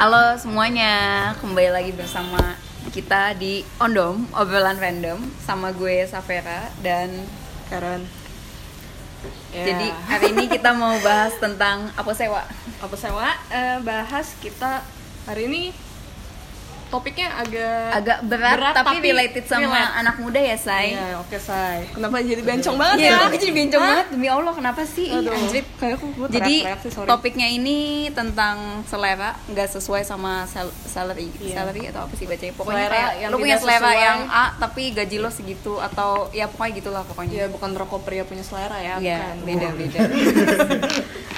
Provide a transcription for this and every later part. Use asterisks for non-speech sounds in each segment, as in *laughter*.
Halo semuanya, kembali lagi bersama kita di Ondom, obrolan random sama gue Safera dan Karen. Ya. jadi hari ini kita mau bahas tentang apa sewa. apa sewa eh, bahas kita hari ini topiknya agak Agak berat, tapi, related sama relate. anak muda ya, Say. Iya, oke say. Kenapa jadi bencong banget Iya, ya? aku jadi bencong banget demi Allah kenapa sih? Ih, Aduh, anjrit. kayak aku Jadi sih, sorry. topiknya ini tentang selera nggak sesuai sama sal- salary, Iya. salary atau apa sih bacanya? Pokoknya Selera kayak yang lo punya selera sesuai. yang A tapi gaji lo segitu atau ya pokoknya gitulah pokoknya. Iya, bukan rokok pria punya selera ya, Iya, bukan. beda beda. *laughs*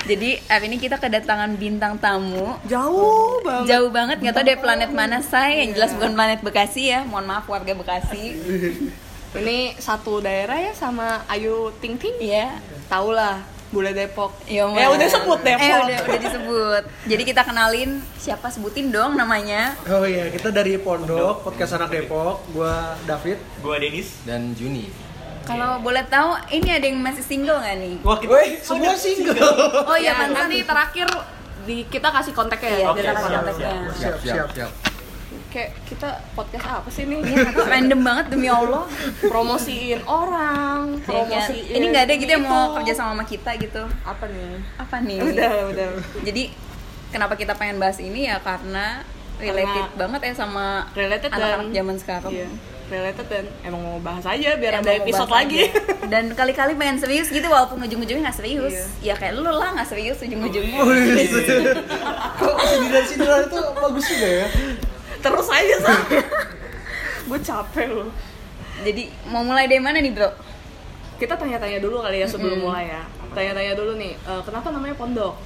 Jadi hari ini kita kedatangan bintang tamu Jauh banget. jauh banget nggak tahu dari planet mana saya yang jelas bukan planet Bekasi ya mohon maaf warga Bekasi Ini satu daerah ya sama Ayu Ting Ting. iya Tau lah, bule Depok. Ya, eh udah sebut Depok. Eh udah, udah disebut. Jadi kita kenalin siapa sebutin dong namanya. Oh iya, kita dari Pondok, podcast anak Depok. Gua David. Gua Denis. dan Juni. Kalau boleh tahu ini ada yang masih single nggak nih? Wah, kita Woi, semua single. Oh iya, ya, nanti terakhir di kita kasih kontaknya ya. Oke, kita siap, kasih kontaknya. Siap, siap. Kayak kita podcast apa sih nih? Iya, kok random banget demi Allah. promosiin orang, Ya, kan? promosiin. Ini nggak ada gitu yang mau kerja sama sama kita gitu. Apa nih? Apa nih? Udah, udah. Jadi kenapa kita pengen bahas ini ya karena related Karena banget ya sama related anak-anak dan zaman sekarang. Iya, related dan emang mau bahas aja biar Emang ada episode lagi. aja. Dan kali-kali pengen serius gitu walaupun ujung-ujungnya nggak serius. Iya. Ya kayak lu lah nggak serius ujung-ujungnya. Oh, iya. Kok sindiran-sindiran itu bagus juga ya? Terus aja sah. *laughs* Gue capek loh. Jadi mau mulai dari mana nih bro? Kita tanya-tanya dulu kali ya sebelum mulai ya. Tanya-tanya dulu nih, eh, kenapa namanya pondok?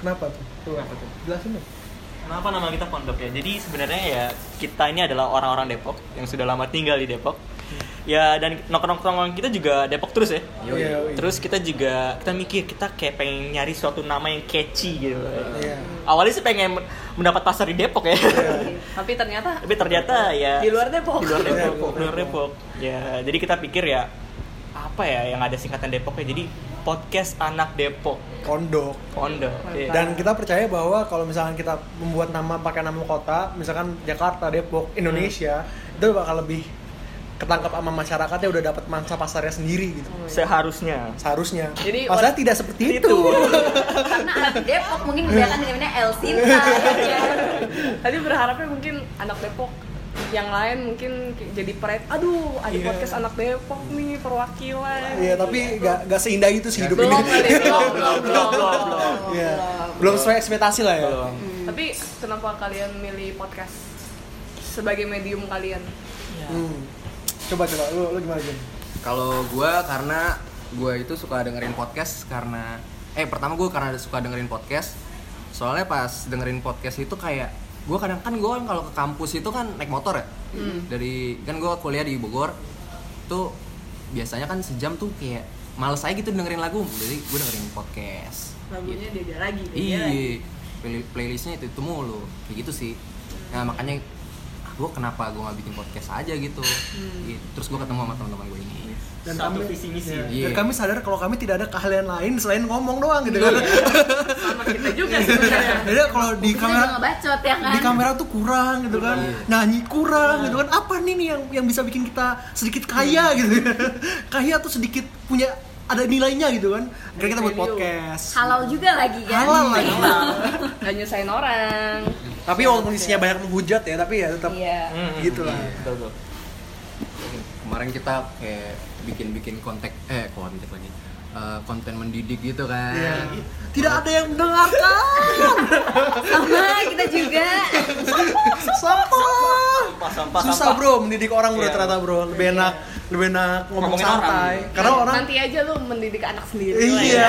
Kenapa tuh? Tuh, apa tuh? Jelasin dong. Kenapa nama kita Pondok ya? Jadi sebenarnya ya kita ini adalah orang-orang Depok yang sudah lama tinggal di Depok. Ya dan nongkrong-nongkrong kita juga Depok terus ya. Iya, iya. Terus kita juga kita mikir kita kayak pengen nyari suatu nama yang catchy gitu. Iya. Awalnya sih pengen men- mendapat pasar di Depok ya. *laughs* Tapi ternyata Tapi ternyata ya di luar Depok. di luar Depok, Depok. di luar Depok. Ya, jadi kita pikir ya apa ya yang ada singkatan Depoknya. Jadi podcast anak Depok. Pondok. Pondok. Iya. Dan kita percaya bahwa kalau misalkan kita membuat nama pakai nama kota, misalkan Jakarta, Depok, Indonesia, itu bakal lebih ketangkap sama masyarakatnya udah dapat mangsa pasarnya sendiri gitu. seharusnya Seharusnya. Jadi, Masalah tidak seperti itu. Karena anak Depok mungkin kebanyakan namanya El Sinta. Tadi berharapnya mungkin anak Depok yang lain mungkin jadi pride. Aduh, ada Iya. podcast anak Depok nih perwakilan. Iya, tapi gak, gak seindah itu sih hidup belum ini. *laughs* belum, belum, belum, belum, belum. Iya. Belum sesuai ekspektasi lah ya. Belum. Tapi kenapa kalian milih podcast sebagai medium kalian? Hmm. Coba coba lu lu gimana Jun? Kalau gua karena gua itu suka dengerin podcast karena eh pertama gua karena suka dengerin podcast. Soalnya pas dengerin podcast itu kayak gua kadang kan gua kan kalau ke kampus itu kan naik motor ya. Dari kan gua kuliah di Bogor. Tuh biasanya kan sejam tuh kayak males aja gitu dengerin lagu. Jadi gua dengerin podcast. Lagunya dia dia lagi. Iya, playlistnya itu itu mulu, kayak gitu sih. Nah makanya gue kenapa gue nggak bikin podcast aja gitu. Gitu. Terus gue ketemu sama teman-teman gue ini. Dan Satu kami visi misi. Iya. Iya. Dan kami sadar kalau kami tidak ada keahlian lain selain ngomong doang gitu kan. *laughs* Sama kita juga sebenarnya. Jadi kalau di kamera ngebacot ya kan. di kamera tuh kurang gitu kan. Iya. Nyanyi kurang gitu kan. Apa nih nih yang yang bisa bikin kita sedikit kaya gitu. *laughs* kaya tuh sedikit punya ada nilainya gitu kan. Akhirnya kita buat podcast. Halal juga lagi kan. Halal lagi. Gak nyusahin orang. Tapi walaupun isinya banyak menghujat ya, tapi ya tetap Iya. Hmm, gitu lah. iya, Betul, betul. Kemarin kita kayak bikin-bikin kontak eh kontak lagi Eh, konten mendidik gitu kan. Iya. Tidak ada yang mendengarkan. Sama kita juga. Sampah. Sampah, sampah, Susah sampah. bro mendidik orang bro Iya. ternyata bro. Lebih enak lebih enak ngomong Ngomongin orang. santai. Karena orang Nanti aja lu mendidik anak sendiri. lah Iya. ya.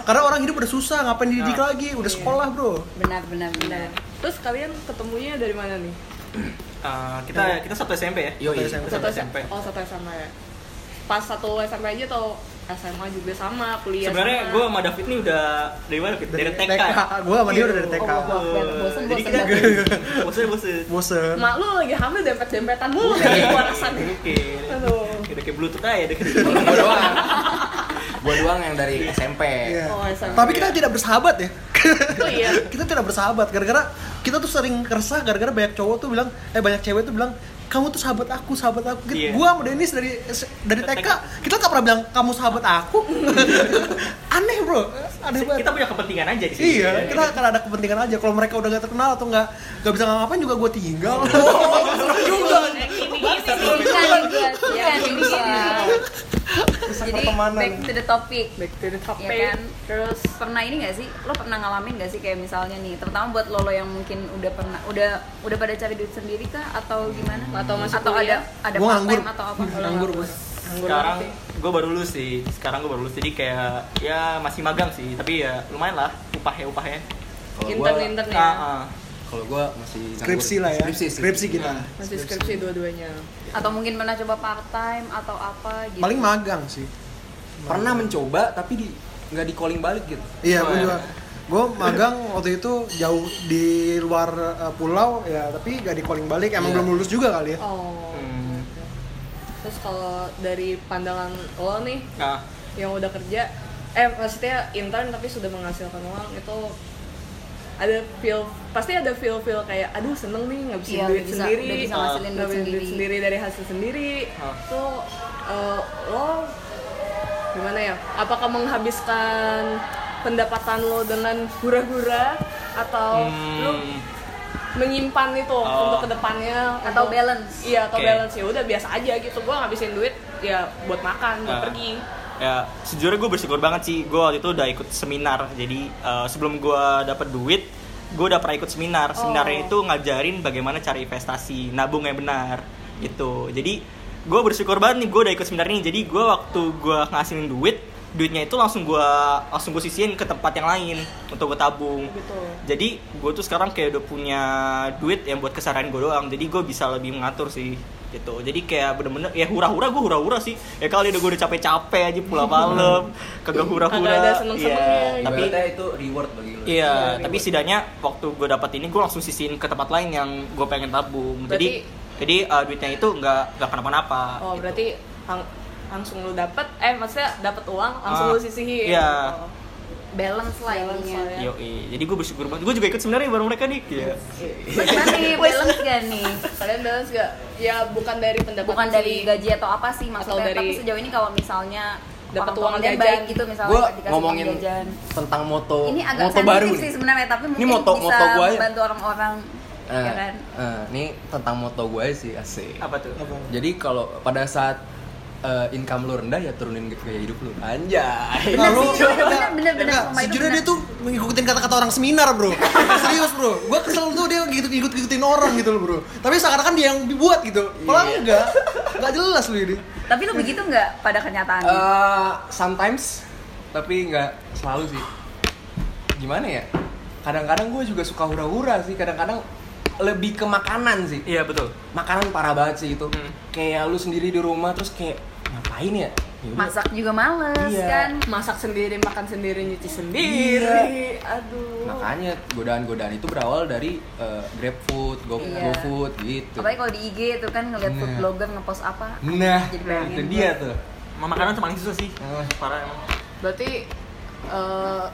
Karena orang hidup udah susah, ngapain dididik Nah. lagi? Udah sekolah, Bro. Benar benar benar. Terus kalian ketemunya dari mana nih? Eh, kita kita satu SMP ya. Yo, iya. SMP. Satu SMP. Oh satu SMA ya. Pas satu SMP aja atau SMA juga sama kuliah Sebenarnya sama? gue sama David ini udah dari mana? Fit? Dari, TK. Gue sama dia udah dari TK. Oh, wah, bosen Jadi bosen kita *laughs* bosen. bosen bosen. Mak lu lagi hamil dempet-dempetan mulu nih gua rasanya. Oke. Aduh. Udah kayak bluetooth aja deh. Gua Gua doang yang dari SMP. Iya. Oh, SMP. Tapi kita tidak bersahabat ya. Oh iya. kita tidak bersahabat gara-gara kita tuh sering resah gara-gara banyak cowok tuh bilang eh banyak cewek tuh bilang kamu tuh sahabat aku sahabat aku gitu. Iya. gua sama Dennis dari dari TK kita nggak pernah bilang kamu sahabat aku aneh bro aneh banget kita punya kepentingan aja di sini Iya, kita akan ada kepentingan aja. Kalau mereka udah gak terkenal atau nggak nggak bisa ngapain juga gue tinggal. juga. Bukan buat ya bisa. Jadi pertemanan. back to the topic. back to the topic Ya kan? terus Pernah ini gak sih? Lo pernah ngalamin gak sih kayak misalnya nih, terutama buat lo lo yang mungkin udah pernah udah udah pada cari duit sendiri kah atau gimana? Atau masih atau ada kuliah? ada Gua part nganggur. time atau apa? Nganggur gue. sekarang gue baru lulus sih sekarang gue baru lulus jadi kayak ya masih magang sih tapi ya lumayan lah upahnya upahnya Kalau gua- intern intern ya Ah, ah. Kalau gua masih. Skripsi lah ya. Skripsi, Skripsi kita. masih skripsi dua-duanya Atau mungkin pernah coba part time atau apa gitu? Paling magang sih. Pernah mencoba tapi di nggak di calling balik gitu. Iya, gue Oh, juga. Gue magang waktu itu jauh di luar uh, pulau ya, tapi gak di calling balik. Emang Iya. belum lulus juga kali ya. oh Hmm. terus kalau dari pandangan lo nih Nah, yang udah kerja eh maksudnya intern tapi sudah menghasilkan uang itu ada feel pasti ada feel feel kayak aduh seneng nih ngabisin Iya, duit bisa- sendiri udah bisa ngasilin duit ngabisin sendiri. sendiri dari hasil sendiri. Tuh eh, lo gimana ya? Apakah menghabiskan pendapatan lo dengan hura-hura atau Hmm. lo menyimpan itu Oh. untuk ke depannya Atau untuk- balance? iya atau balance. Ya udah biasa aja gitu. Gua ngabisin duit ya buat makan buat pergi ya sejujurnya gue bersyukur banget sih. Gue waktu itu udah ikut seminar. Jadi eh, sebelum gue dapet duit gue udah pernah ikut seminar. Seminarnya Oh. itu ngajarin bagaimana cara investasi nabung yang benar gitu. Jadi gue bersyukur banget nih gue udah ikut seminar ini. Jadi gue waktu gue ngasilin duit duitnya itu langsung gue langsung gue sisihin ke tempat yang lain untuk gue tabung. Gitu jadi gue tuh sekarang kayak udah punya duit yang buat keseharian gue doang. Jadi gue bisa lebih mengatur sih gitu jadi kayak bener-bener ya hura-hura gue hura-hura sih ya kali udah gue udah capek-capek aja pulang *laughs* malam kagak hura-hura ada Iya, gitu. tapi Ibaratnya itu reward bagi lo. iya tapi setidaknya waktu gue dapat ini gue langsung sisihin ke tempat lain yang gue pengen tabung jadi Berarti- jadi eh, duitnya itu nggak nggak kenapa-napa Oh, gitu. berarti lang- langsung lu dapat eh maksudnya dapat uang langsung Ah, lu sisihin. iya. Oh. Balance lah Balance ininya. ya. Jadi gue bersyukur banget gue juga ikut sebenarnya bareng mereka nih Iya. Gimana nih *laughs* balance gak nih? Kalian balance gak? Ya bukan dari pendapatan Bukan dari gaji atau apa sih maksudnya? dari- Tapi sejauh ini kalau misalnya Dapat uang jajan. baik gitu misalnya Gue dikasih ngomongin jajan. tentang moto Ini agak moto baru sih sebenarnya tapi mungkin moto- bisa moto gua ya. membantu orang-orang ya Eh, kan. eh, ini tentang moto gue sih asik. apa tuh Apa? Jadi kalau pada saat eh, income lu rendah ya turunin gaya hidup lu. Anjay. Bener Lalu, sih, bener, bener, sumpah itu sejujurnya bener. dia tuh mengikutin kata-kata orang seminar bro *laughs* Serius bro, gue kesel tuh dia gitu ikut ikutin orang gitu loh bro Tapi seakan-akan dia yang dibuat gitu Padahal Iya. enggak, enggak jelas lu ini Tapi lu begitu nggak pada kenyataannya? Eh, sometimes tapi nggak selalu sih. Gimana ya? Kadang-kadang gue juga suka hura-hura sih. Kadang-kadang lebih ke makanan sih. iya betul Makanan parah banget sih itu. Hmm. Kayak lu sendiri di rumah terus kayak ngapain ya? Yaudah. Masak juga males Iya. kan. masak sendiri, makan sendiri, nyuci sendiri. Aduh. Makanya godaan-godaan itu berawal dari eh, GrabFood, Go, Iya. GoFood gitu. Apalagi kalau di IG itu kan ngeliat food Nah. blogger ngepost apa. Nah, Jadi pengen itu dia tuh. Makanan tuh paling susah sih Ah. parah emang Berarti eh,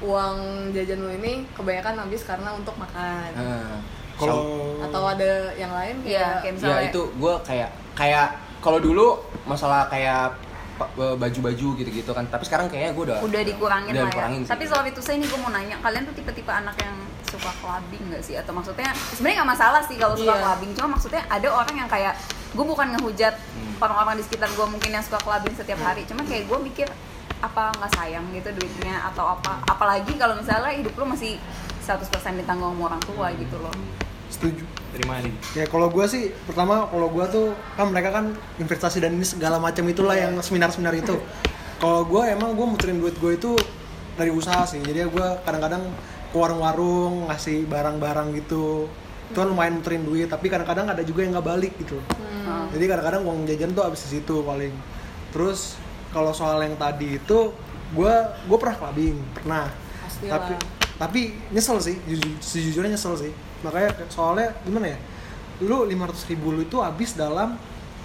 uang jajan lu ini kebanyakan habis karena untuk makan. Nah, Kalau Atau ada yang lain Iya, kayak kayak misalnya ya itu gue kayak kayak kalau dulu masalah kayak pa- baju-baju gitu-gitu kan tapi sekarang kayaknya gue udah udah dikurangin udah lah ya. dikurangin sih. Tapi soal itu saya ini gue mau nanya, kalian tuh tipe-tipe anak yang suka clubbing gak sih? Atau maksudnya sebenarnya nggak masalah sih kalau suka Iya. clubbing, cuma maksudnya ada orang yang kayak gue bukan ngehujat Hmm. orang-orang di sekitar gue mungkin yang suka clubbing setiap hari, cuma kayak gue mikir apa nggak sayang gitu duitnya atau apa apalagi kalau misalnya hidup lu masih 100% ditanggung sama orang tua gitu loh setuju dari mana nih Ya kalau gue sih pertama kalau gue tuh kan mereka kan investasi dan ini segala macam itulah yang seminar-seminar itu. Kalau gue emang gue muterin duit gue itu dari usaha sih. Jadi gue kadang-kadang ke warung-warung ngasih barang-barang gitu. Itu kan lumayan muterin duit. Tapi kadang-kadang ada juga yang nggak balik gitu. Hmm. Jadi kadang-kadang uang jajan tuh habis di situ paling. Terus kalau soal yang tadi itu gue gue pernah clubbing pernah. Pastilah. Tapi tapi nyesel sih jujur, sejujurnya nyesel sih makanya soalnya gimana ya lu 500 ribu lu itu habis dalam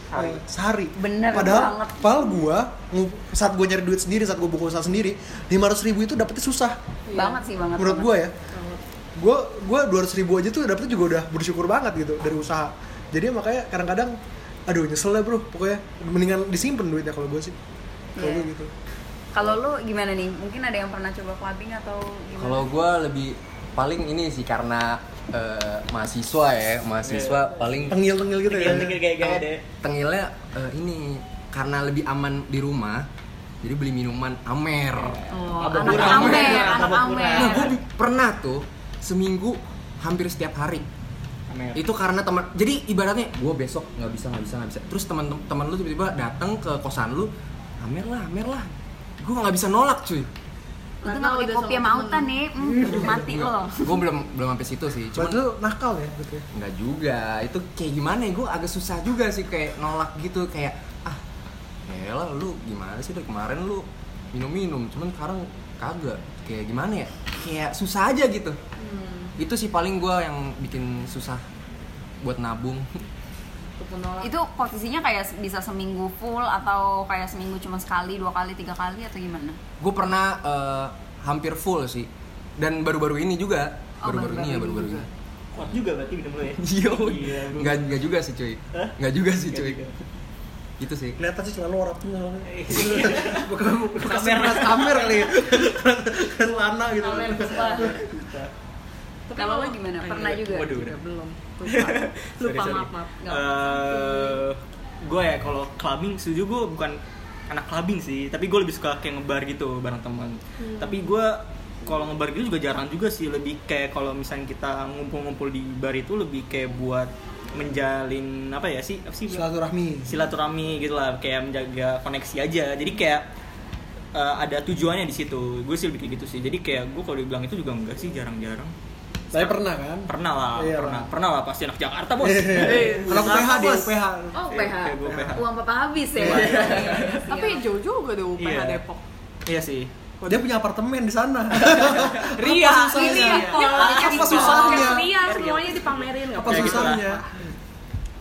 Sehari. eh, sehari Bener padahal banget. padahal gua saat gua nyari duit sendiri saat gua buka usaha sendiri 500 ribu itu dapetnya susah Iya. banget sih banget menurut banget. gua ya gue gue dua ribu aja tuh dapetnya juga udah bersyukur banget gitu dari usaha jadi makanya kadang-kadang aduh nyesel lah bro pokoknya mendingan disimpan duitnya kalau gue sih kalau gue gitu Kalau lu gimana nih? Mungkin ada yang pernah coba clubbing atau gimana? Kalau gue lebih paling ini sih karena eh, mahasiswa ya, mahasiswa paling tengil-tengil gitu ya Tinggal kayak gaya deh. tengilnya eh, ini karena lebih aman di rumah, jadi beli minuman Amer. Oh, Abang anak amer, Abang anak amer. Nah, gue pernah tuh seminggu hampir setiap hari. Amer. Itu karena teman, jadi ibaratnya gue besok nggak bisa nggak bisa nggak bisa. Terus teman teman lu tiba-tiba datang ke kosan lu, Amer lah, Amer lah. Gue nggak bisa nolak cuy. Itu nggak pakai udah kopi sama autan nih, hmm, mati lo. Gue belum belum sampai situ sih. Cuman lu nakal ya gitu ya? Enggak juga, itu kayak gimana ya, gue agak susah juga sih kayak nolak gitu Kayak, ah ya lah lu gimana sih? Dari kemarin lu minum-minum, cuman sekarang kagak. Kayak gimana ya, kayak susah aja gitu. Itu sih paling gue yang bikin susah buat nabung *laughs* Untuk menolak. Itu posisinya kayak bisa seminggu full atau kayak seminggu cuma sekali, dua kali, tiga kali atau gimana? Gue pernah eh, hampir full sih Dan baru-baru ini juga Oh, Baru-baru ini ya, baru-baru ini Kuat juga berarti minum lu ya. *laughs* Iya, Iya, nggak nggak juga sih cuy? Nggak juga sih cuy. Gitu sih kelihatan sih selalu orangnya Iya. *laughs* bukan bukan beras kamer kali ya kan *laughs* lana gitu. Tapi kalau lo gimana? Pernah juga? Waduh, belum. Lupa. *laughs* Lupa maaf maaf. Nggak apa-apa. gue ya kalau clubbing setuju gue bukan anak clubbing sih tapi gue lebih suka kayak ngebar gitu bareng teman. Tapi gue kalau ngebar gitu juga jarang juga sih lebih kayak kalau misalnya kita ngumpul-ngumpul di bar itu lebih kayak buat menjalin apa ya sih apa sih? Silaturahmi. Silaturahmi gitu lah kayak menjaga koneksi aja. Jadi kayak eh, ada tujuannya di situ. Gue sih lebih kayak gitu sih. Jadi kayak gue kalau dibilang itu juga enggak sih jarang-jarang saya pernah kan pernah lah Iya pernah lah. pernah lah pasti anak Jakarta bos Eh, anak PH dia PH Oh, Iya, PH. kayak gua PH. Uang papa habis ya. Iya. Tapi jauh juga deh UPH Iya. Depok. iya sih dia punya apartemen di sana *laughs* Ria, susahnya? ini ya. Dia apa susahnya Ria semuanya dipamerin apa gitu susahnya. Nah,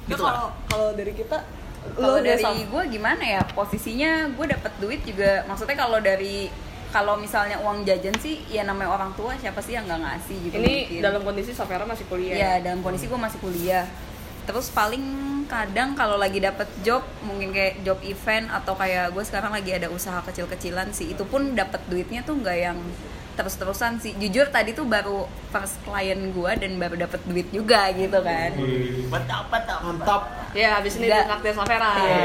Gitu kalau kalau dari kita Kalau dari gue gimana ya posisinya gue dapet duit juga maksudnya kalau dari kalau misalnya uang jajan sih ya namanya orang tua siapa sih yang nggak ngasih gitu ini mungkin. dalam kondisi Safera masih kuliah. ya dalam kondisi gue masih kuliah terus paling kadang kalau lagi dapet job mungkin kayak job event atau kayak gue sekarang lagi ada usaha kecil-kecilan sih itu pun dapet duitnya tuh nggak yang terus-terusan sih. Jujur tadi tuh baru first client gue dan baru dapet duit juga gitu kan. Mantap. Mantap mantap Ya, habis ini Nggak. ditraktir Safera. Iya,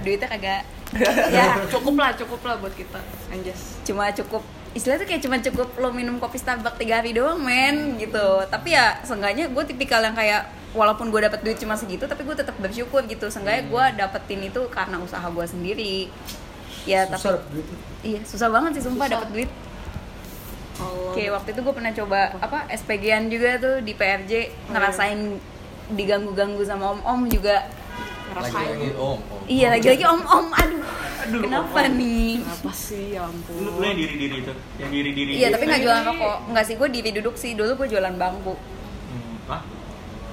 duitnya kagak. *laughs* Ya *laughs* cukup lah, cukup lah buat kita. Anjas. cuma cukup istilahnya tuh kayak cuma cukup lo minum kopi Starbucks tiga hari doang men gitu. Tapi ya seenggaknya gue tipikal yang kayak walaupun gue dapat duit cuma segitu tapi gue tetap bersyukur gitu. Seenggaknya gue dapetin itu karena usaha gue sendiri. Ya susah tapi dapet duit iya susah banget sih sumpah Susah. dapet duit Kalau kayak waktu itu gue pernah coba apa SPG-an juga tuh di PRJ ngerasain diganggu-ganggu sama om-om juga. Ngerasain. Lagi-lagi om, om. Iya lagi-lagi om-om aduh, kenapa nih? Kenapa sih ya ampun. lu, lu yang diri diri itu yang diri diri Iya tapi nggak jualan rokok, nggak sih gue diri duduk sih. Dulu gue jualan bangku. hmm. ah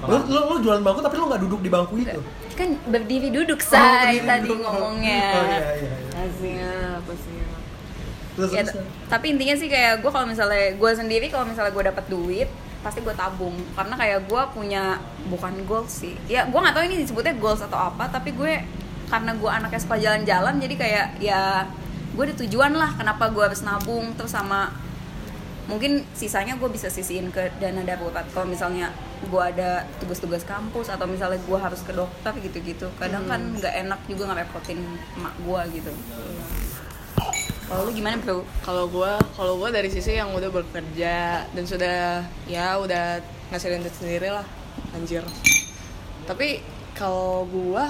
lu, lu, lu jualan bangku tapi lu nggak duduk di bangku itu? Kan berdiri duduk Oh, say berdiri tadi duduk. ngomongnya. oh iya iya iya. Aslinya, apa sih? Terus Ya, terus tapi intinya sih kayak gue kalau misalnya gue sendiri kalau misalnya gue dapat duit pasti gue tabung. Karena kayak gue punya bukan goals sih. Ya gue nggak tahu ini disebutnya goals atau apa tapi gue karena gue anaknya suka jalan-jalan jadi kayak ya gue ada tujuan lah kenapa gue harus nabung. Terus sama mungkin sisanya gue bisa sisihin ke dana darurat. Kalau misalnya gue ada tugas-tugas kampus atau misalnya gue harus ke dokter gitu-gitu. Kadang kan nggak enak juga ngerepotin emak gue gitu kalau lu gimana bro Kalau gue, kalau gue dari sisi yang udah bekerja dan sudah ya udah ngasilin duit sendiri lah, anjir. Tapi kalau gue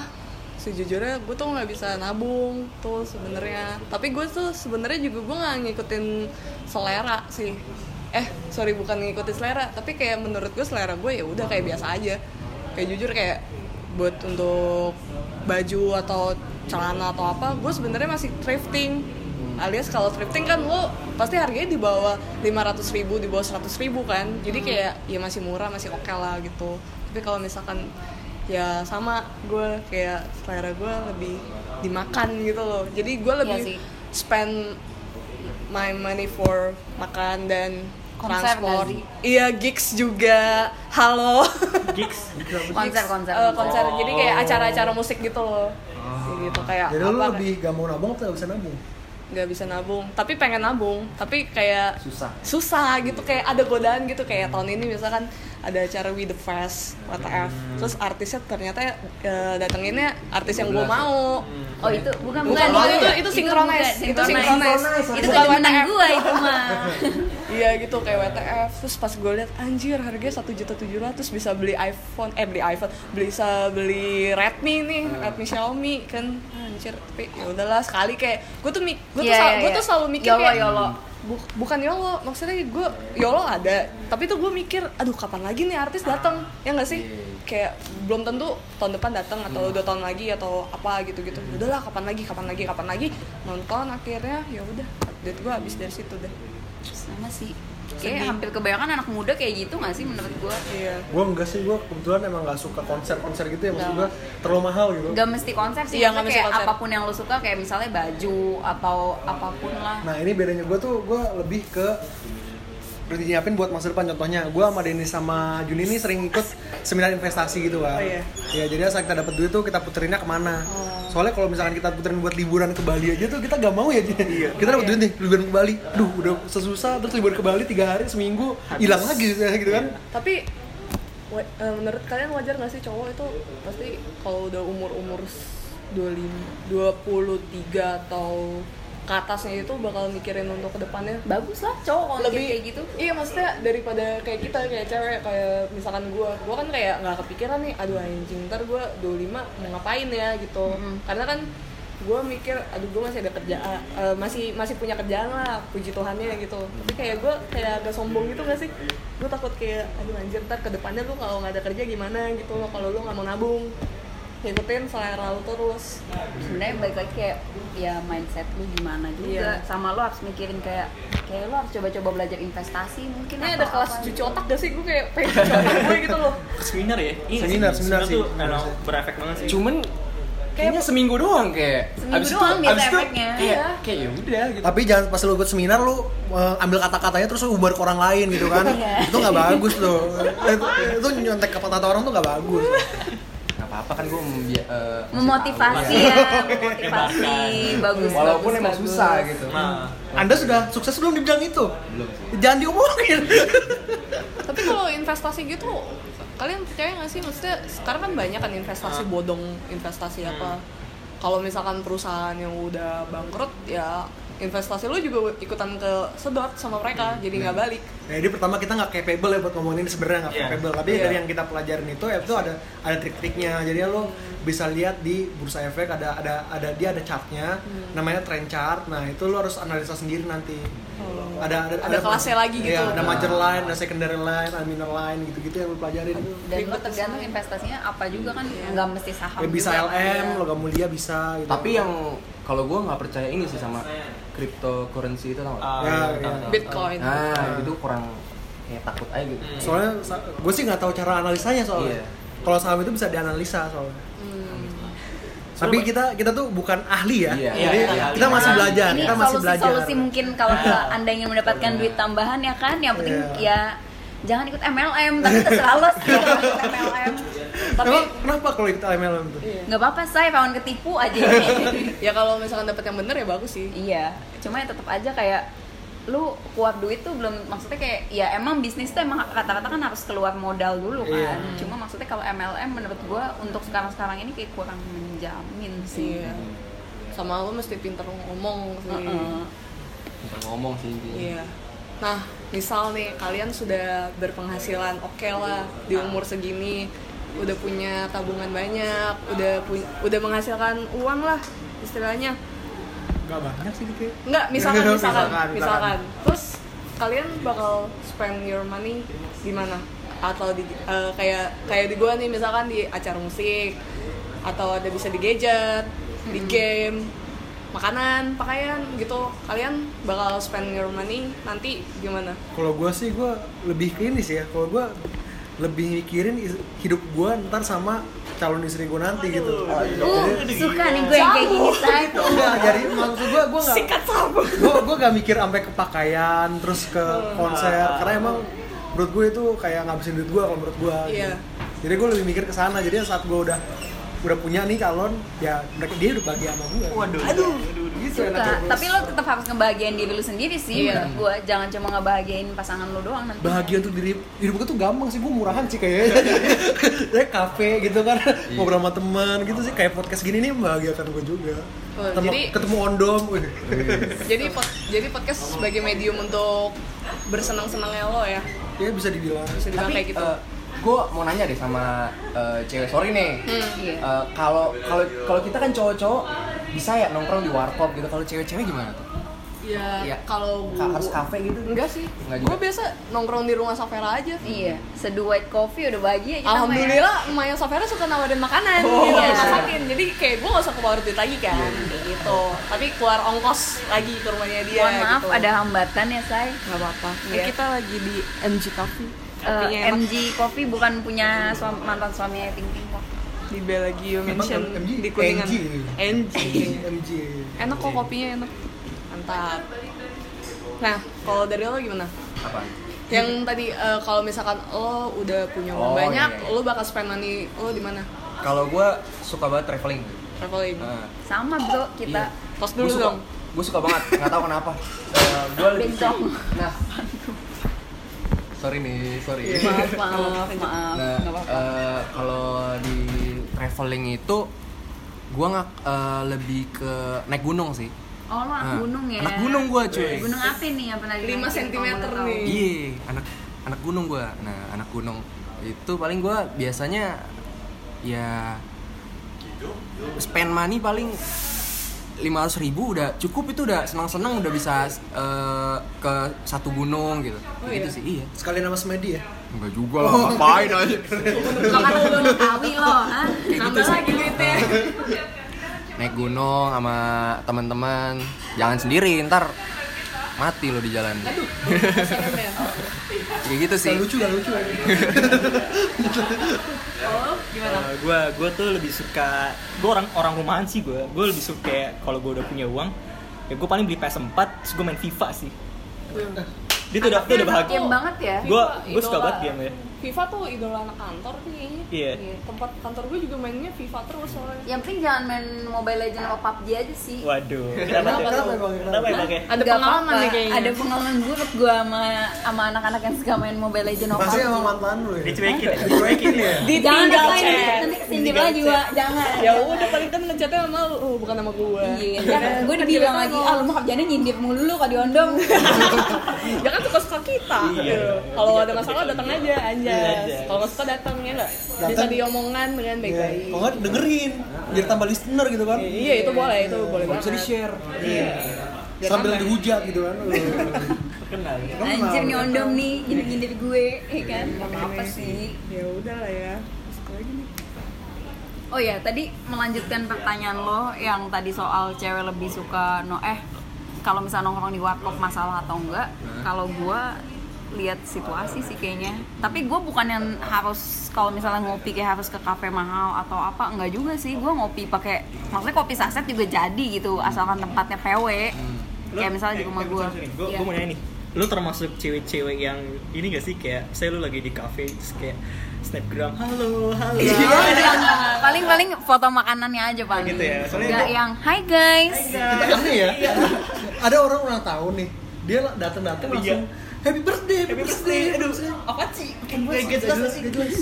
sejujurnya gue tuh nggak bisa nabung tuh sebenarnya. Tapi gue tuh sebenarnya juga gue nggak ngikutin selera sih. Eh sorry bukan ngikutin selera, tapi kayak menurut gue selera gue ya udah kayak biasa aja. Kayak jujur kayak buat untuk baju atau celana atau apa, gue sebenarnya masih thrifting alias kalau thrifting kan lo pasti harganya di bawah 500 ribu di bawah 100 ribu kan. Jadi kayak ya masih murah masih oke lah gitu. Tapi kalau misalkan ya sama gue kayak selera gue lebih dimakan gitu loh. Jadi gue lebih sih. spend my money for makan dan Konser sih? iya gigs juga. Halo. Gigs *laughs* konser konser. Eh, konser. Jadi kayak acara-acara musik gitu loh. Kayak gitu kayak Jadi lu apa? lebih gak mau nabung atau gak bisa nabung? Nggak bisa nabung. Tapi pengen nabung tapi kayak Susah. susah gitu kayak ada godaan gitu. Kayak tahun ini misalkan ada acara We The Fest WTF terus artisnya ternyata uh, datenginnya artis yang gue mau. Oh itu bukan Bukan, bukan. itu- itu- itu bukan, Itu synchronize. itu Bukan WTF. gua itu mah *laughs* iya gitu kayak WTF terus pas gue liat anjir harganya satu juta tujuh ratus. Bisa beli iPhone eh beli iPhone. Bisa beli Redmi nih Redmi Xiaomi kan anjir tapi ya udahlah sekali kayak gue tuh gue tuh, Iya, sel- iya, gue iya. tuh selalu mikir Yolo, kayak yolo. Bu- bukan yolo maksudnya gue yolo ada tapi tuh gue mikir aduh kapan lagi nih artis datang ya nggak sih? Iya. kayak belum tentu tahun depan datang atau dua tahun lagi atau apa gitu gitu udahlah kapan lagi kapan lagi kapan lagi. Nonton akhirnya ya udah duit gue habis dari situ deh. Sama sih kayak hampir kebanyakan anak muda kayak gitu nggak sih menurut gua? Iya. Gue enggak sih, gue kebetulan emang gak suka konser-konser gitu ya Maksud gue terlalu mahal gitu. Gak mesti konser sih, Iya, nggak mesti kayak konser. apa pun yang lo suka kayak misalnya baju atau apa pun lah. Nah ini bedanya gue tuh, gue lebih ke udah nyiapin buat masa depan. Contohnya gue sama Denis sama Juni ini sering ikut seminar investasi gitu kan. Oh, iya. ya jadi saat kita dapat duit tuh kita puterinnya ke mana. Soalnya kalau misalkan kita puterin buat liburan ke Bali aja tuh kita gak mau ya kita dapat duit nih liburan ke Bali. Duh udah sesusah terus liburan ke Bali tiga hari seminggu hilang lagi gitu kan. Tapi wa- eh, menurut kalian wajar nggak sih cowok itu pasti kalau udah umur umur 25 23 atau ke atasnya itu bakal mikirin untuk ke depannya. Bagus lah cowok kalau lebih kayak gitu. iya maksudnya daripada kayak kita kayak cewek kayak misalkan gua. Gua kan kayak nggak kepikiran nih aduh anjing ntar gua 25 mau ngapain ya gitu. Karena kan gua mikir aduh gua masih ada kerjaan eh, masih masih punya kerjaan lah puji Tuhannya gitu. Tapi kayak gua kayak agak sombong gitu gak sih? Gua takut kayak aduh anjir ntar ke depannya lu kalau nggak ada kerja gimana? Gitu kalau lu nggak mau nabung ngikutin selera lu terus Sebenarnya balik lagi kayak ya mindset lu gimana juga. Iya. Sama lu harus mikirin kayak kayak lu harus coba-coba belajar investasi mungkin. ini ada kelas cuci gitu. otak gak sih gue kayak pengen cuci otak gue gitu loh *laughs* seminar ya Iya, Seminar, seminar sih. tuh emang berefek banget sih Cuman kayaknya seminggu doang kayak. Seminggu Abis doang itu, abis itu efeknya. kayak Iya. kayak ya udah gitu. tapi jangan pas lu ikut seminar lu eh, ambil kata-katanya terus lu ubar ke orang lain gitu kan *laughs* Iya. itu nggak bagus tuh itu, itu nyontek kata-kata orang tuh nggak bagus *laughs* Apa-apa kan gue Memotivasi Iya. ya, memotivasi bagus. Walaupun bagus, emang bagus. susah gitu. nah anda sudah sukses belum di bidang itu Belum sih. jangan diomongin Tapi kalau investasi gitu, kalian percaya nggak sih? Maksudnya sekarang kan banyak kan investasi bodong, investasi apa? Kalau misalkan perusahaan yang udah bangkrut, ya investasi lu juga ikutan ke sedot sama mereka, jadi nggak balik. Nah, jadi pertama kita nggak capable ya buat ngomongin ini sebenarnya nggak Iya. capable, tapi Iya. dari yang kita pelajarin itu ya itu ada ada trik-triknya. Jadi lo bisa lihat di bursa efek ada ada ada dia ada chartnya, namanya trend chart. Nah itu lo harus analisa sendiri nanti. Ada ada Ada kelasnya lagi gitu. Iya, ada major line, ada secondary line, ada minor line gitu-gitu yang lo pelajarin. Dan lu tergantung investasinya apa juga kan nggak mesti saham. Ya, bisa juga. LM, Iya. logam mulia bisa gitu. Tapi yang kalau gue nggak percaya ini sih sama cryptocurrency itu tau ah, Ya, iya. tahu. Bitcoin. Nah itu kurang kayak takut aja gitu. soalnya gue sih nggak tahu cara analisanya soalnya. Iya. Kalau saham itu bisa dianalisa soalnya. Tapi kita kita tuh bukan ahli ya. Iya. Jadi Iya, iya, kita iya. masih belajar, Ini kita masih belajar. solusi-solusi mungkin kalau anda ingin mendapatkan duit tambahan ya kan, yang penting Iya. ya jangan ikut MLM, tapi terserah lo sih kalau ikut MLM. Tapi Emang kenapa kalau ikut MLM tuh? Nggak apa-apa saya kawan ketipu aja. *laughs* ya kalau misalkan dapat yang bener ya bagus sih. iya, cuma ya tetap aja kayak lu keluar duit tuh belum maksudnya kayak ya emang bisnis tuh emang rata-rata kan harus keluar modal dulu kan. Iya. Cuma maksudnya kalau MLM menurut gua untuk sekarang-sekarang ini kayak kurang menjamin sih. Iya. Sama lu mesti pinter ngomong sih. Heeh. Bisa ngomong sih. Iya. Nah, misal nih kalian sudah berpenghasilan oke lah di umur segini, udah punya tabungan banyak, udah punya, udah menghasilkan uang lah istilahnya. Gak banyak sih kayak. Enggak, misalkan *laughs* misalkan Misalkan, misalkan. misalkan. Terus kalian bakal spend your money di mana? Atau di eh, kayak kayak di gua nih misalkan di acara musik atau ada bisa di gadget, di game, makanan, pakaian gitu. Kalian bakal spend your money nanti gimana? Kalau gue sih gue lebih ke ini sih ya. Kalau gue lebih mikirin hidup gue ntar sama calon istri gue nanti gitu. Uh, suka nih gue yang kayak gini say. Enggak, jadi maksud gue gue nggak sikat gue gue gak mikir sampai ke pakaian terus ke konser karena emang menurut gue itu kayak ngabisin duit gue kalau menurut gue Iya. jadi gue lebih mikir ke sana. Jadi saat gue udah udah punya nih calon ya mereka dia udah bahagia sama gue Waduh. aduh. Gitu Suka. Tapi lo tetap harus ngebahagiain diri lu sendiri sih Iya. menurut gue. Jangan cuma ngebahagiain pasangan lu doang nanti. bahagia untuk diri hidup gue tuh gampang sih gue murahan sih kayaknya *laughs* ya kafe gitu kan ngobrol sama teman gitu sih kayak podcast gini nih membahagiakan gue juga Oh, ketemu, jadi- ketemu ondom wih. jadi pod- jadi podcast sebagai medium untuk bersenang-senangnya lo ya ya bisa dibilang bisa dibilang kayak gitu gue mau nanya deh sama eh, cewek sorry nih Hmm. Iya. Eh, kalau kalau kalau kita kan cowok-cowok bisa ya nongkrong di warkop gitu kalau cewek-cewek gimana tuh ya Iya. kalau Ka- gua- harus kafe gitu enggak sih Enggak juga. gue biasa nongkrong di rumah Safera aja Iya, seduh white coffee udah bahagia kita ya. Alhamdulillah emaknya Safera suka nawarin makanan Oh, gitu, iya. masakin jadi kayak gue gak usah keluar duit lagi kan kayak gitu tapi keluar ongkos lagi ke rumahnya dia Mohon maaf gitu. ada hambatan ya, Say. nggak apa-apa Iya. Eh, kita lagi di MG Coffee Eh, Kopinya enak. MG Coffee bukan punya suam- mantan suaminya Ting. Di Mansion MG? di Kuningan. NG. NG enak kok kopinya enak. Mantap. Nah kalau dari lo gimana? Apa yang tadi eh, kalau misalkan lo udah punya uang Oh, banyak iya, iya. lo bakal spend money lo di mana? Kalau gue suka banget traveling. Traveling. Nah, Sama bro kita. iya. tos Gua dulu suka, dong. gue suka banget. Nggak tahu kenapa. Eh, gue lebih nah. Sorry nih sorry. Maaf, maaf, maaf. Nah, eh, kalau di traveling itu gua nggak eh, lebih ke naik gunung sih. Oh, lo anak Nah, gunung ya? anak gunung gua, cuy. Gunung apa nih yang pernah 5 dinaikin, cm kalau boleh tahu? nih. Iya, anak anak gunung gua. Nah, anak gunung itu paling gua biasanya ya spend money paling 500 ribu udah cukup itu udah senang-senang udah bisa eh, ke satu gunung gitu. Oh, gitu iya? sih, iya. sekali nama semedi ya Enggak juga lah, ngapain aja. Lo kata gunung kawi lo, ah. *laughs* nambah lagi duitnya. Naik gunung sama teman-teman. Jangan sendiri ntar mati lo di jalan. Aduh. Ya *laughs* kayak gitu sih. Gak lucu gak lucu. Ya *laughs* oh gimana? Gue gue tuh lebih suka gue orang orang rumahan sih gue gue lebih suka kalau gue udah punya uang ya gue paling beli PS4 terus gue main FIFA sih dia tuh udah, udah bahagia Game banget ya. Gua- FIFA gua suka banget game ya. FIFA tuh idola anak kantor tuh kayaknya. Iya. tempat kantor gue juga mainnya FIFA terus soalnya. Yang penting jangan main Mobile Legends atau PUBG aja sih. waduh. *laughs* Kenapa tuh? Kenapa kenapa ya pakai ada pengalaman nih kayaknya. Ada pengalaman buruk gua sama sama anak-anak yang suka main Mobile Legends atau pasti PUBG. sama mantan lu ya? Dicuekin. Ya dicuekin ya? *laughs* Jangan ditinggal chat nanti kesindir lagi, Wak. Jangan. ya udah paling kan ngechatnya sama lu. Bukan sama gue Iya, gue dibilang lagi, ah lu mah kerjanya nyindir mulu lu kalau di ondong. *laughs* ya kan suka suka kita. Iya. gitu. kalau ada masalah datang aja Iya, kalau suka datang ya nggak? Bisa diomongan dengan Iya. baik-baik. Kalau nggak dengerin. Biar tambah listener gitu kan. Iya itu boleh itu boleh bisa banget. di share iya. Biar sambil dihujat gitu kan. *laughs* Kenal. Anjir nih ondong nih, nyindir-nyindir gue, ya kan? Gak apa-apa sih. ya udah lah ya. Masuk lagi nih. Oh ya, tadi melanjutkan pertanyaan lo yang tadi soal cewek lebih suka no eh kalau misalnya nongkrong di warkop masalah atau enggak? Kalau gua lihat situasi sih kayaknya. Tapi gua bukan yang harus kalau misalnya ngopi kayak harus ke kafe mahal atau apa enggak juga sih. Gua ngopi pakai maksudnya kopi saset juga jadi gitu asalkan tempatnya PW. Kayak misalnya di rumah gua. gue Iya. gue mau nanya nih lu termasuk cewek-cewek yang ini gak sih kayak saya lu lagi di cafe terus kayak snapgram halo halo paling paling foto makanannya aja paling. gitu ya, soalnya Enggak gua- yang hi guys. aneh ya ada orang ulang tahun nih dia datang datang Iya. Happy birthday happy birthday aduh apa sih kayak gak Gak jelas sih gak jelas.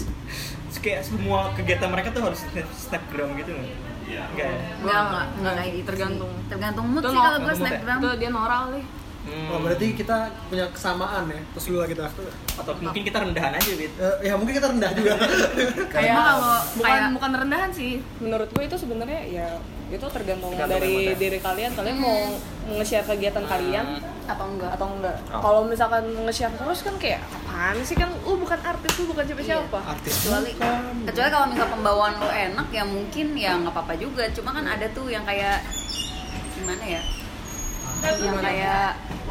Terus kayak semua kegiatan mereka tuh harus snap- snapgram gitu nggak Enggak ya? Enggak, enggak, enggak kayak gitu. Tergantung. sih. Tergantung mood sih kalau gue mood ya? snapgram. itu dia norak kali Hmm. Oh, berarti kita punya kesamaan ya terus dulu kita atau mungkin kita rendahan aja bit? Eh, ya mungkin kita rendah juga. *laughs* Kayak kalau bukan kayak bukan rendahan sih. menurut gue itu sebenarnya ya itu tergantung, Tergantung dari ya. diri kalian. Kalian mau nge-share kegiatan kalian atau enggak? atau enggak? Oh. kalau misalkan nge-share terus kan kayak apaan sih kan? Lu bukan artis lu bukan siapa siapa artis. Kecuali kecuali kalau misal pembawaan lo enak ya mungkin ya nggak apa-apa juga. Cuma kan ada tuh yang kayak gimana ya? Yang kayak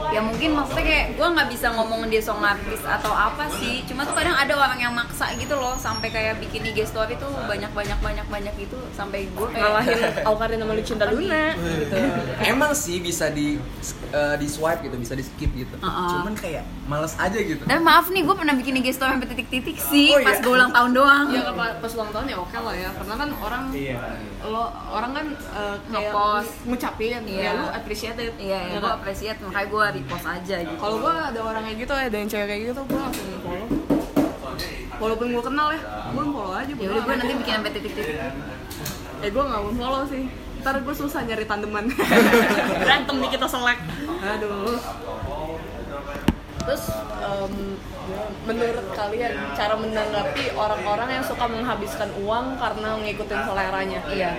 ya mungkin maksudnya kayak gue nggak bisa ngomongin dia song artis atau apa sih cuma tuh kadang ada orang yang maksa gitu loh sampai kayak bikin IG story tuh banyak banyak banyak banyak gitu sampai gue kayak ngalahin *laughs* Aukarin sama Lucinta Luna gitu Emang sih bisa di eh, di swipe gitu, bisa di skip gitu. Uh-uh. Cuman kayak males aja gitu. dan maaf nih gue pernah bikin IG story sampai titik-titik sih Oh, iya? pas gue ulang tahun doang ya pas, pas ulang tahun ya oke lah ya karena kan orang lo orang kan kayak Nge-post. ngucapin Iya. ya lu appreciate it iya ya, Ya gue kan? appreciate makanya gue repost aja gitu. Kalau gue ada orang kayak gitu ada yang cewek kayak gitu gue langsung follow. Walaupun gue kenal ya gue follow aja ya udah gue nanti bikin sampai titik-titik. Eh gue nggak mau follow sih. Ntar gue susah nyari tandeman. *laughs* Berantem nih kita selek. Aduh. Terus em, menurut kalian cara menanggapi orang-orang yang suka menghabiskan uang karena ngikutin seleranya? Iya.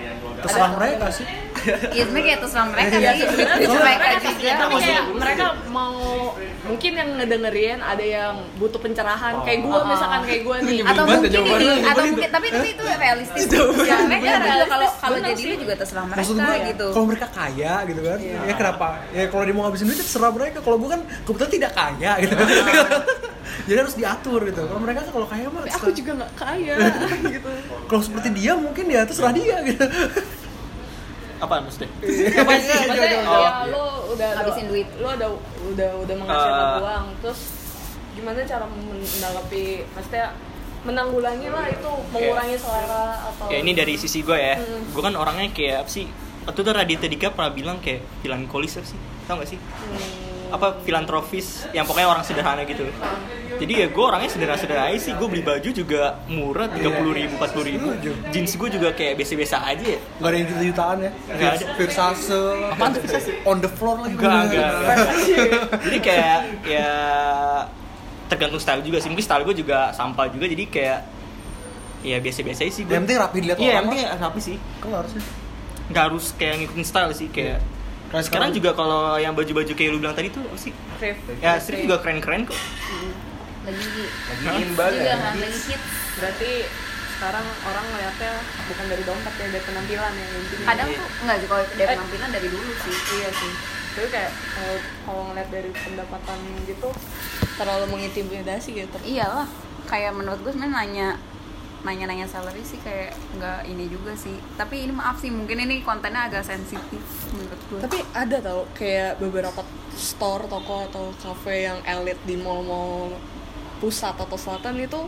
Terserah mereka sih Iya sebenarnya kayak terserah mereka Iya, sih. sebenarnya Terus mereka juga. tapi kayak mereka mau mungkin yang ngedengerin ada yang butuh pencerahan kayak gue misalkan kayak gue nih. Atau Banget mungkin ini atau mungkin tapi itu itu realistis. *laughs* Iya, ya mereka kalau realistis. kalau jadi lu juga terserah mereka maksud gue gitu. kalau mereka kaya gitu kan ya kenapa? Ya kalau dia mau ngabisin duit ya terserah mereka. Kalau gue kan kebetulan tidak kaya gitu. *laughs* Jadi harus diatur gitu. Kalau mereka kan kalau kaya mah aku terserah. juga nggak kaya. *laughs* Gitu. Kalau seperti dia mungkin ya terserah dia gitu apa maksudnya *laughs* apa sih maksudnya Oh. ya lo udah Habisin duit. lo udah udah udah menghasilkan Eh. uang terus gimana cara menanggapi maksudnya menanggulangi lah itu mengurangi selera atau ya ini dari sisi gue ya Hmm. gue kan orangnya kayak apa sih waktu itu Raditya Dika pernah bilang kayak melankolis apa sih tau gak sih Hmm. Apa filantropis yang pokoknya orang sederhana gitu. Jadi ya gue orangnya sederhana-sederhana aja sih. Gue beli baju juga murah tiga puluh ribu empat puluh ribu. Jeans gue juga kayak biasa-biasa aja ya. Nggak ada yang juta-jutaan ya? Nggak ada. Versace. Apaan tuh on the floor lagi. Enggak, enggak. *laughs* jadi kayak ya tergantung style juga sih. Mungkin style gue juga sampah juga. Jadi kayak ya biasa-biasa aja sih gue yang penting rapi dilihat iya yang orang penting rapi sih. Nggak harusnya nggak harus kayak ngikutin style sih kayak Kayak sekarang juga kalau yang baju-baju kayak lu bilang tadi tuh apa sih? Thrift ya street juga keren-keren kok. Lagi Lagi in banget. juga kan lagi hits. berarti sekarang orang ngeliatnya bukan dari dompet ya dari penampilan ya intinya. Kadang tuh enggak sih kalau dari Eh. penampilan dari dulu sih. Iya sih. Tapi kayak kalau kalau ngeliat dari pendapatan gitu terlalu mengintimidasi gitu. Iyalah. Kayak menurut gue sebenarnya nanya nanya-nanya salary sih kayak nggak ini juga sih. Tapi ini maaf sih mungkin ini kontennya agak sensitif menurut gue tapi ada tau kayak beberapa store toko atau cafe yang elit di mall-mall pusat atau selatan itu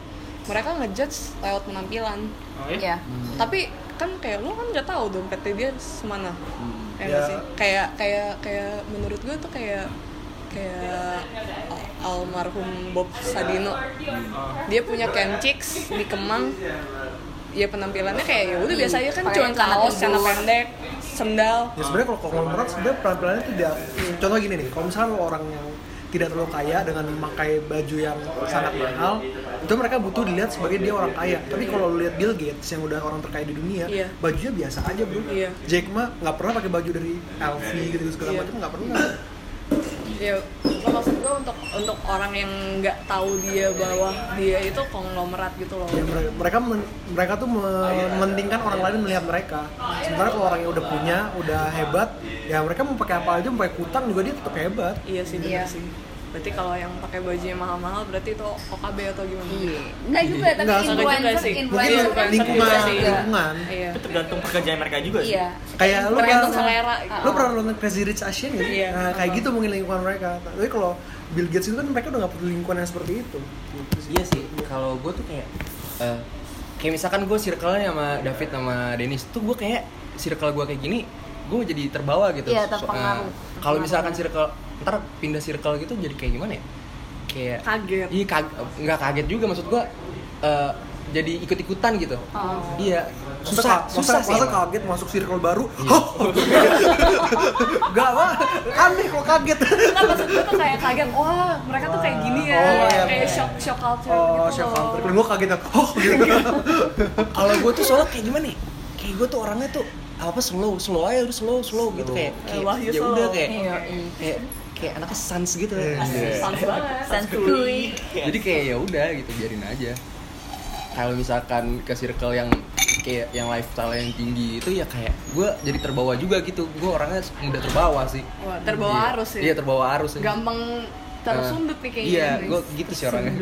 mereka ngejudge lewat penampilan. Oh, ya tapi kan kayak lo kan nggak tahu dompetnya dia semana. Ya nggak Ya. sih? Kayak kayak kayak menurut gue tuh kayak kayak almarhum Bob Sadino. Dia punya Chicks di Kemang. Ya penampilannya kayak ya udah biasa aja kan cuma celana kaos celana pendek sendal. Ya sebenarnya kalau konglomerat sebenarnya penampilannya tidak contoh gini nih kalau misalnya orang yang tidak terlalu kaya dengan memakai baju yang sangat mahal itu mereka butuh dilihat sebagai dia orang kaya. Tapi kalau lihat Bill Gates yang udah orang terkaya di dunia Iya. bajunya biasa aja bro. Iya. Jack ma nggak pernah pakai baju dari LV gitu segala Iya. macam nggak pernah ya lo maksud gue untuk untuk orang yang nggak tahu dia bahwa dia itu konglomerat gitu loh. Ya, mereka mereka men- mereka tuh mementingkan orang lain melihat mereka. Sementara kalau orang yang udah punya udah hebat ya mereka mau pakai apa aja mau pakai kutang juga dia tetap hebat. Iya sih Iya. benar sih berarti kalau yang pakai baju yang mahal-mahal berarti itu OKB atau gimana iya nggak juga tapi Nggak, sama juga influencer sih. influencer Mungkin kan lingkungan juga sih. lingkungan iya itu tergantung pekerjaan mereka juga sih iya kayak lu tergantung pernah- selera lu pernah nonton Crazy Rich Asian gitu? Iya. Nah, kayak gitu mungkin lingkungan mereka. Tapi kalau Bill Gates itu kan mereka udah gak perlu lingkungan yang seperti itu. Sih. Iya sih, kalau gue tuh kayak eh, kayak misalkan gue circle-nya sama David sama Dennis tuh gue kayak circle gue kayak gini, gue jadi terbawa gitu. Iya, So- terpengaruh. kalau misalkan circle ntar pindah circle gitu jadi kayak gimana ya? Kayak Kaget. Iya, kag- nggak kaget juga maksud gue eh, jadi ikut-ikutan gitu. Oh. Iya, susah, susah masa, sih. masa kaget masuk circle baru. Hah? Gak apa, aneh kok kaget. Nggak, maksud gue tuh kayak kaget wah mereka tuh kayak gini ya Oh, iya. kayak shock shock culture Oh, gitu loh. *laughs* Kalau gue kaget, oh gitu. Kalau gue tuh soalnya kayak gimana ya? Kayak gue tuh orangnya tuh apa slow, slow aja udah slow, slow gitu kayak, Eh, kayak Wahyu ya slow. udah kayak Iya, kayak kayak anaknya sans gitu. Iya. Sans banget santuy jadi kayak ya udah gitu biarin aja kalau misalkan ke circle yang kayak yang lifestyle yang tinggi itu ya kayak gue jadi terbawa juga gitu gue orangnya mudah terbawa sih Wah, terbawa Iya. arus ya? iya terbawa arus ya. gampang tersundut nih kayaknya iya gue gitu sih orangnya.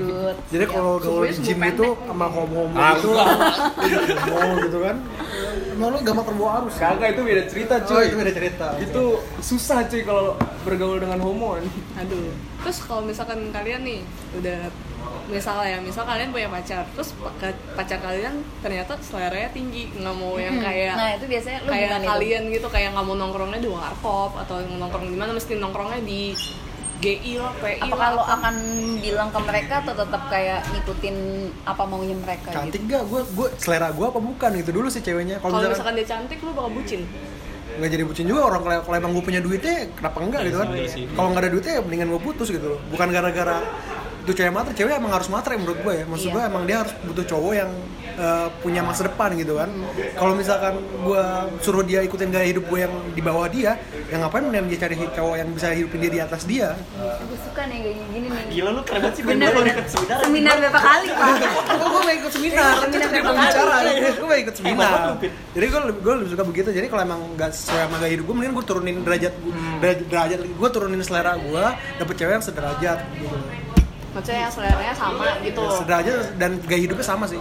Jadi kalau gaul Semuanya di gym itu sama homo-homo Ah, *laughs* itu homo gitu kan. Emang lu gampang terbawa arus. kagak itu beda cerita Oh, itu beda cerita. itu susah cuy kalau bergaul dengan homo aduh terus kalau misalkan kalian nih udah misalnya ya misal kalian punya pacar terus pa- pacar kalian ternyata seleranya tinggi nggak mau yang Hmm. kayak nah itu biasanya lu kayak gimana itu? kalian gitu kayak nggak mau nongkrongnya di warkop atau nongkrong di mana mesti nongkrongnya di GI lah, PI apakah lah, lo apa. akan bilang ke mereka atau tetap kayak ngikutin apa maunya mereka Cantik gitu gak? Gue gue selera gue apa bukan itu dulu sih ceweknya. kalau Kalau misalkan misalkan dia cantik lu bakal bucin nggak jadi bucin juga orang kalau kalau emang gue punya duitnya kenapa enggak gitu kan? Iya sih. Kalau nggak ada duitnya ya mendingan gue putus gitu loh. Bukan gara-gara itu cewek matre, cewek emang harus matre menurut gue ya. Maksud Iya. gue emang dia harus butuh cowok yang eh, punya masa depan gitu kan. Kalau misalkan gue suruh dia ikutin gaya hidup gue yang di bawah dia, yang ngapain mendingan dia cari cowok yang bisa hidupin dia di atas dia. gue suka nih kayak gini nih Gila lu keren banget sih bener bener ikut seminar. seminar berapa kali pak *laughs* gue gak ikut seminar, Seminar itu dia berapa kali? gue gak ikut Hebat seminar. Jadi gue lebih, gue lebih suka begitu. Jadi kalau emang gak sesuai sama gaya hidup gue, mendingan gue turunin derajat gue, derajat, derajat gue turunin selera gue, dapet cewek yang sederajat gitu. Maksudnya yang seleranya sama gitu Sederajat dan gaya hidupnya sama sih.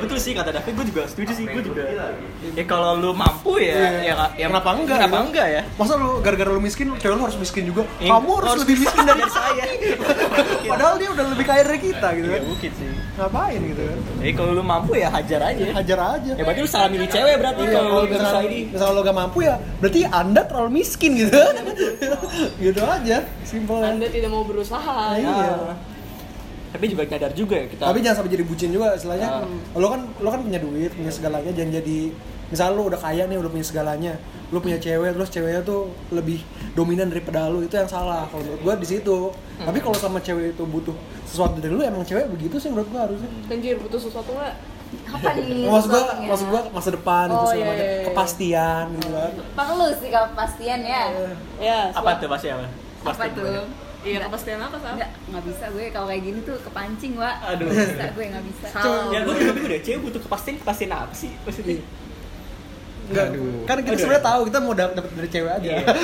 Betul sih kata David, gue juga setuju sih, gue juga. Ya kalau lu mampu ya, Iya. ya, ya Kenapa enggak, Kenapa gitu? enggak ya? Masa lu gara-gara lu miskin, cewek lu harus miskin juga. Eh, Kamu harus lebih miskin dari *laughs* saya. *laughs* Padahal dia udah lebih kaya dari kita gitu Iya kan. mungkin sih. Ngapain gitu kan? Jadi kalau lu mampu ya hajar aja. Hajar aja. Ya berarti lu salah milih cewek berarti Iya, kalau lu misalnya, ini. misalnya lo gak mampu ya, berarti anda terlalu miskin gitu. *laughs* gitu aja, simpel. anda tidak mau berusaha Iya. Ya. Tapi juga nyadar juga ya kita. Tapi jangan sampai jadi bucin juga istilahnya. Ah. Lo kan lo kan punya duit, punya segalanya jangan jadi misalnya lo udah kaya nih, udah punya segalanya. Lo punya cewek terus ceweknya tuh lebih dominan daripada lo, itu yang salah. Kalau menurut gua di situ. Hmm. Tapi kalau sama cewek itu butuh sesuatu dari lo emang cewek begitu sih menurut gua harusnya. Anjir butuh sesuatu nggak? apa nih *laughs* maksud gua maksud gua masa depan Oh, itu segala iya, iya, iya. kepastian gitu kan. perlu sih kepastian ya Ya, apa tuh pasti apa? apa Pasti tuh gimana? Iya, kepastian apa sih? Nggak, nggak bisa gue kalau kayak gini tuh kepancing, Wak Aduh. Nggak bisa, gue nggak bisa Salah. Ya gue juga bingung deh, cewek butuh kepastian kepastian apa sih maksudnya? Enggak, Aduh. kan kita sebenarnya tahu kita mau dapet dapet dari cewek aja. Iya. *laughs*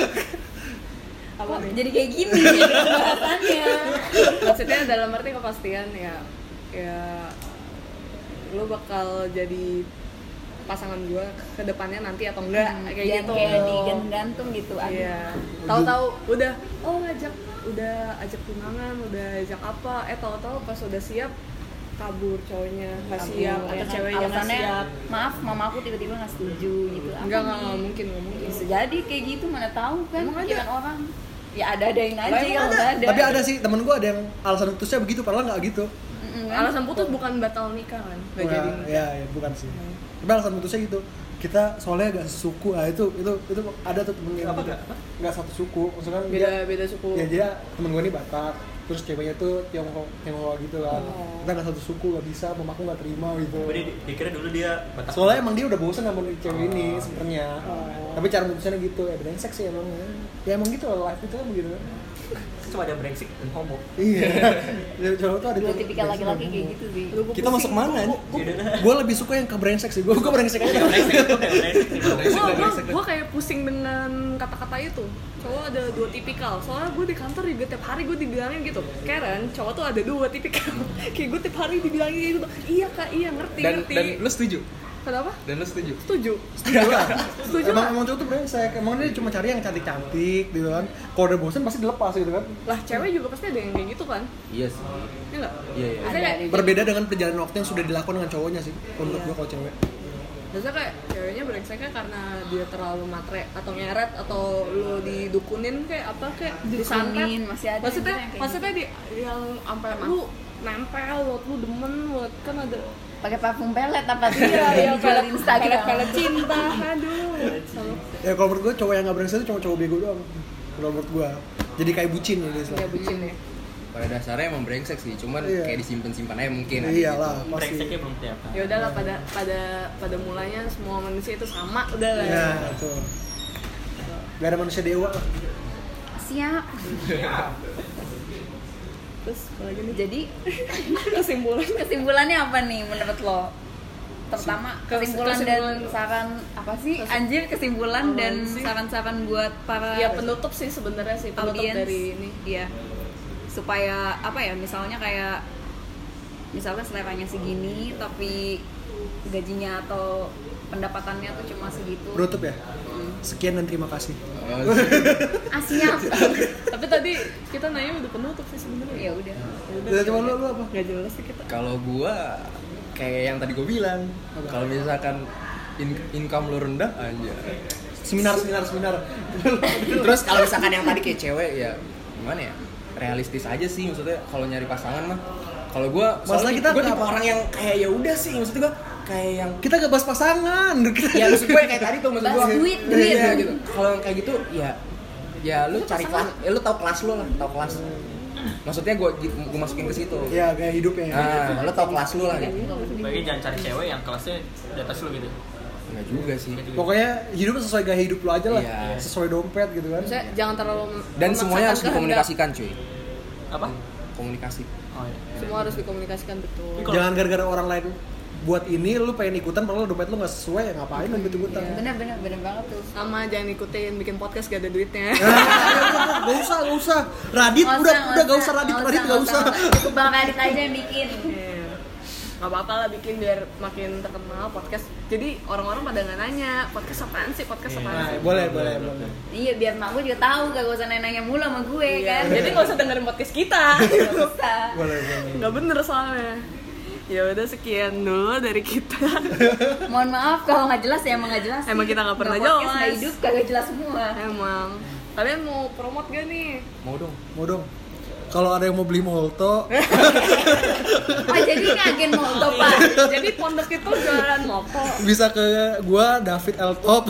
Apa nih? Jadi kayak gini bahasannya *laughs* Maksudnya dalam arti kepastian ya ya lu bakal jadi pasangan gua ke depannya nanti atau enggak Hmm, kayak jangan gitu. kayak digantung gitu. Iya. Tahu-tahu udah oh ajak udah ajak tunangan, udah ajak apa, eh tahu-tahu pas udah siap kabur cowoknya nggak siap ya atau kan? ceweknya nggak Alasannya, siap. maaf mama aku tiba-tiba nggak setuju gitu Enggak, enggak, enggak mungkin, enggak mungkin. bisa jadi kayak gitu mana tahu kan Emang ada? pikiran orang ya ada adain aja Lah, emang kalau ada? nggak ada Tapi ada sih temen gua ada yang alasan putusnya begitu, padahal nggak gitu. Mm-mm, kan? Alasan putus bukan batal nikah kan? Nggak Wah, jadi. ya, ya, bukan sih. Tapi alasan putusnya gitu. Kita soalnya gak sesuku, ah itu itu itu ada tuh temen yang Apa gitu. nggak? Apa? nggak satu suku, maksudnya Beda dia, beda suku. ya dia temen gue ini Batak, terus ceweknya tuh Tiongkok Tiongkok gitu kan. Oh. Kita nggak satu suku, nggak bisa, mamaku nggak terima gitu. Jadi dikira dulu dia Batak. Soalnya emang dia udah bosen sama cewek ini sebenarnya. Oh. Tapi cara putusnya gitu, ya brengsek sih emang. Ya emang gitu life itu kan begitu kan. Cuma ada brengsek dan homo. Iya. Ya, Cowok tuh ada dua tipikal laki-laki dan kayak gitu sih Kita masuk mana. Gue lebih suka yang ke brengsek sih. Gue gue brengsek aja. Itu kayak pusing dengan kata-kata itu. Cowok ada dua tipikal. Soalnya gue di kantor juga tiap hari gue dibilangin gitu. Karen cowok tuh ada dua tipikal. *laughs* Kayak gue tiap hari dibilangin gitu. Iya kak. Iya ngerti dan ngerti. dan lu setuju kenapa dan lu setuju setuju Setuju. Setuju emang emang cowok tuh brengsek. Emang dia cuma cari yang cantik-cantik gitu kan. Kalau udah bosen pasti dilepas gitu kan. lah cewek juga pasti ada yang kayak gitu kan iya sih ya enggak iya iya Maksudnya kayak, Berbeda dengan perjalanan waktu yang sudah dilakukan dengan cowoknya sih. Kalau Menurut Iya. gue kalau cewek. biasanya kayak ceweknya brengseknya karena dia terlalu matre atau nyeret atau lo didukunin kayak apa kayak disantet Dukunin, masih ada maksudnya yang kayak maksudnya di yang sampai lu nempel lu demen buat kan ada pakai parfum pelet apa tuh iya iya dijual di Instagram pelet cinta aduh Ya kalau menurut gue cowok yang nggak brengsek itu cuma cowok bego doang. Kalau menurut gue. Jadi kayak bucin ya dia. ya bucin ya pada dasarnya emang brengsek sih cuman Iya. kayak disimpan simpan aja mungkin Iyalah, pasti. Brengseknya belum kelihatan. ya udahlah pada pada pada mulanya semua manusia itu sama udah lah Ya, tuh. Gak ada manusia dewa lah. siap terus apa lagi nih jadi *laughs* kesimpulan. kesimpulannya apa nih menurut lo? Terutama Kes- kesimpulan, kesimpulan. dan saran apa sih? Anjir kesimpulan dan saran-saran buat para ya penutup sih sebenarnya sih penutup audiens dari ini. Iya. Supaya apa ya misalnya kayak misalnya seleranya segini tapi gajinya atau pendapatannya tuh cuma segitu Penutup ya. Sekian dan terima kasih. Asia *laughs* tapi tadi kita nanya udah penutup sih sebenarnya ya udah Udah coba lu lu apa? nggak jelas sih kita Kalau gua kayak yang tadi gue bilang, kalau misalkan in- income lu rendah aja. Seminar seminar seminar. *laughs* Terus kalau misalkan yang tadi kayak cewek ya gimana ya? Realistis aja sih maksudnya kalau nyari pasangan mah. Kalau gua Masalah soalnya kita gua tipe apa- orang yang kayak ya udah sih maksudnya gua kayak yang Kita gak bahas pasangan. *laughs* ya maksud gue kayak tadi tuh maksud Bahas gue duit, duit. Iya, gitu. Kalau yang kayak gitu ya ya lu cari kelas, ya lu tahu kelas lu lah, tahu kelas. Maksudnya gue gue masukin ke situ. Ya gaya hidupnya. ya. Nah, lu tahu kelas lu lah gitu. Bagi jangan cari cewek yang kelasnya di atas lu gitu. Enggak juga sih. Pokoknya hidup sesuai gaya hidup lu aja lah. Iya. Sesuai dompet gitu kan. Maksudnya jangan terlalu Dan semuanya harus dikomunikasikan, cuy. Apa? Komunikasi. Oh iya. semua harus dikomunikasikan betul Jangan gara-gara orang lain buat ini lu pengen ikutan padahal dompet lu gak sesuai ya ngapain lu ikut ikutan bener bener bener banget tuh. Sama jangan ikutin bikin podcast gak ada duitnya. *laughs* Gak usah, gak usah. Radit Nggak udah, usah, udah gak usah Radit, nggak Radit gak usah. cukup *laughs* bang Radit aja yang bikin. Iya. nggak apa-apa lah bikin biar makin terkenal podcast. Jadi orang-orang pada nggak nanya podcast apaan sih podcast apaan Nah, sih? Boleh, boleh, boleh. iya biar mak gue juga tahu gak usah nanya mulu sama gue Iya, kan? Jadi nggak usah dengerin podcast kita. *laughs* Nggak usah. Boleh, boleh. nggak bener soalnya ya udah sekian dulu dari kita *laughs* mohon maaf kalau nggak jelas ya emang nggak jelas Emang kita nggak pernah jelas. nggak hidup kagak jelas semua emang kalian mau promote gak nih Mau dong. Mau dong. Kalau ada yang mau beli Molto, oh *laughs* jadi ini agen Molto pak jadi pondok itu jualan motor bisa ke gua David L Top.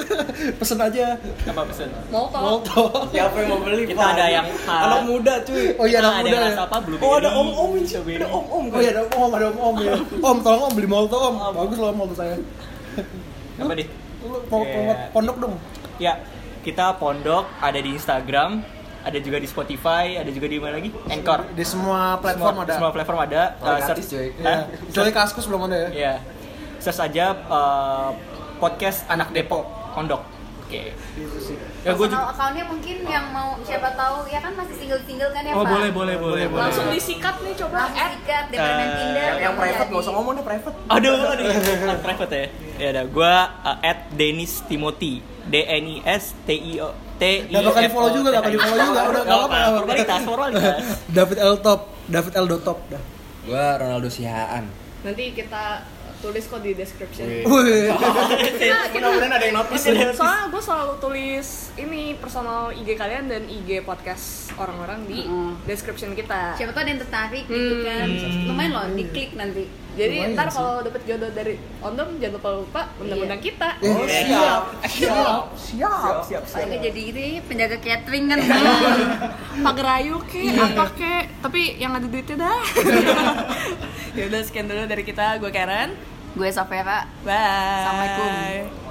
*laughs* Pesen aja Apa pesen? motor Molto. Siapa yang mau beli? Kita ada yang anak muda, cuy. Oh iya, anak ada muda yang ya. apa? Blueberry. Oh, ada om-om ini. Strawberry. Ada om-om Oh iya, ada om, ada om, om ya. Om, tolong om beli Molto om. Bagus loh Molto saya. Apa deh? Lu mau Iya. pondok dong. Ya, kita pondok ada di Instagram, ada juga di Spotify, ada juga di mana lagi? Anchor. Di semua platform semua, ada. Semua platform ada. Oh, Uh, gratis, search- cuy. Iya. Kecuali Kaskus belum ada ya. Iya. Search aja uh, podcast anak Depok Pondok. Oke. Gitu sih. Ya gue juga. accountnya mungkin yang mau siapa tahu ya kan masih single single kan ya Oh pak boleh boleh boleh boleh. langsung disikat nih coba langsung add sikat daripada main Eh, Tinder Yang, yang private nggak usah ngomong deh private. Aduh, aduh, aduh. *laughs* private ya. Ya udah, gua uh, at Dennis Timothy. D N I S T I O T I Gak bakal di follow juga, gak bakal di follow juga. Udah, gak apa-apa. Formalitas, formalitas. *laughs* David L Top, David L Top dah. Gua Ronaldo Sihaan. nanti kita tulis kok di description Wih. *laughs* Mudah-mudahan ada yang notice. soalnya gue selalu tulis ini personal IG kalian dan IG podcast orang-orang di description kita siapa tahu ada yang tertarik gitu Hmm. kan lumayan loh diklik nanti jadi Lumayan ntar kalau dapet jodoh dari ondom jangan lupa lupa undang-undang Iya. kita. Eh, Oh, siap. siap. Siap. siap, paling nggak jadi gitu ya penjaga catering kan pagerayu ke apa ke? Tapi yang ada duitnya dah. *laughs* Ya udah sekian dulu dari kita. Gue Karen. Gue Safera bye. Assalamualaikum.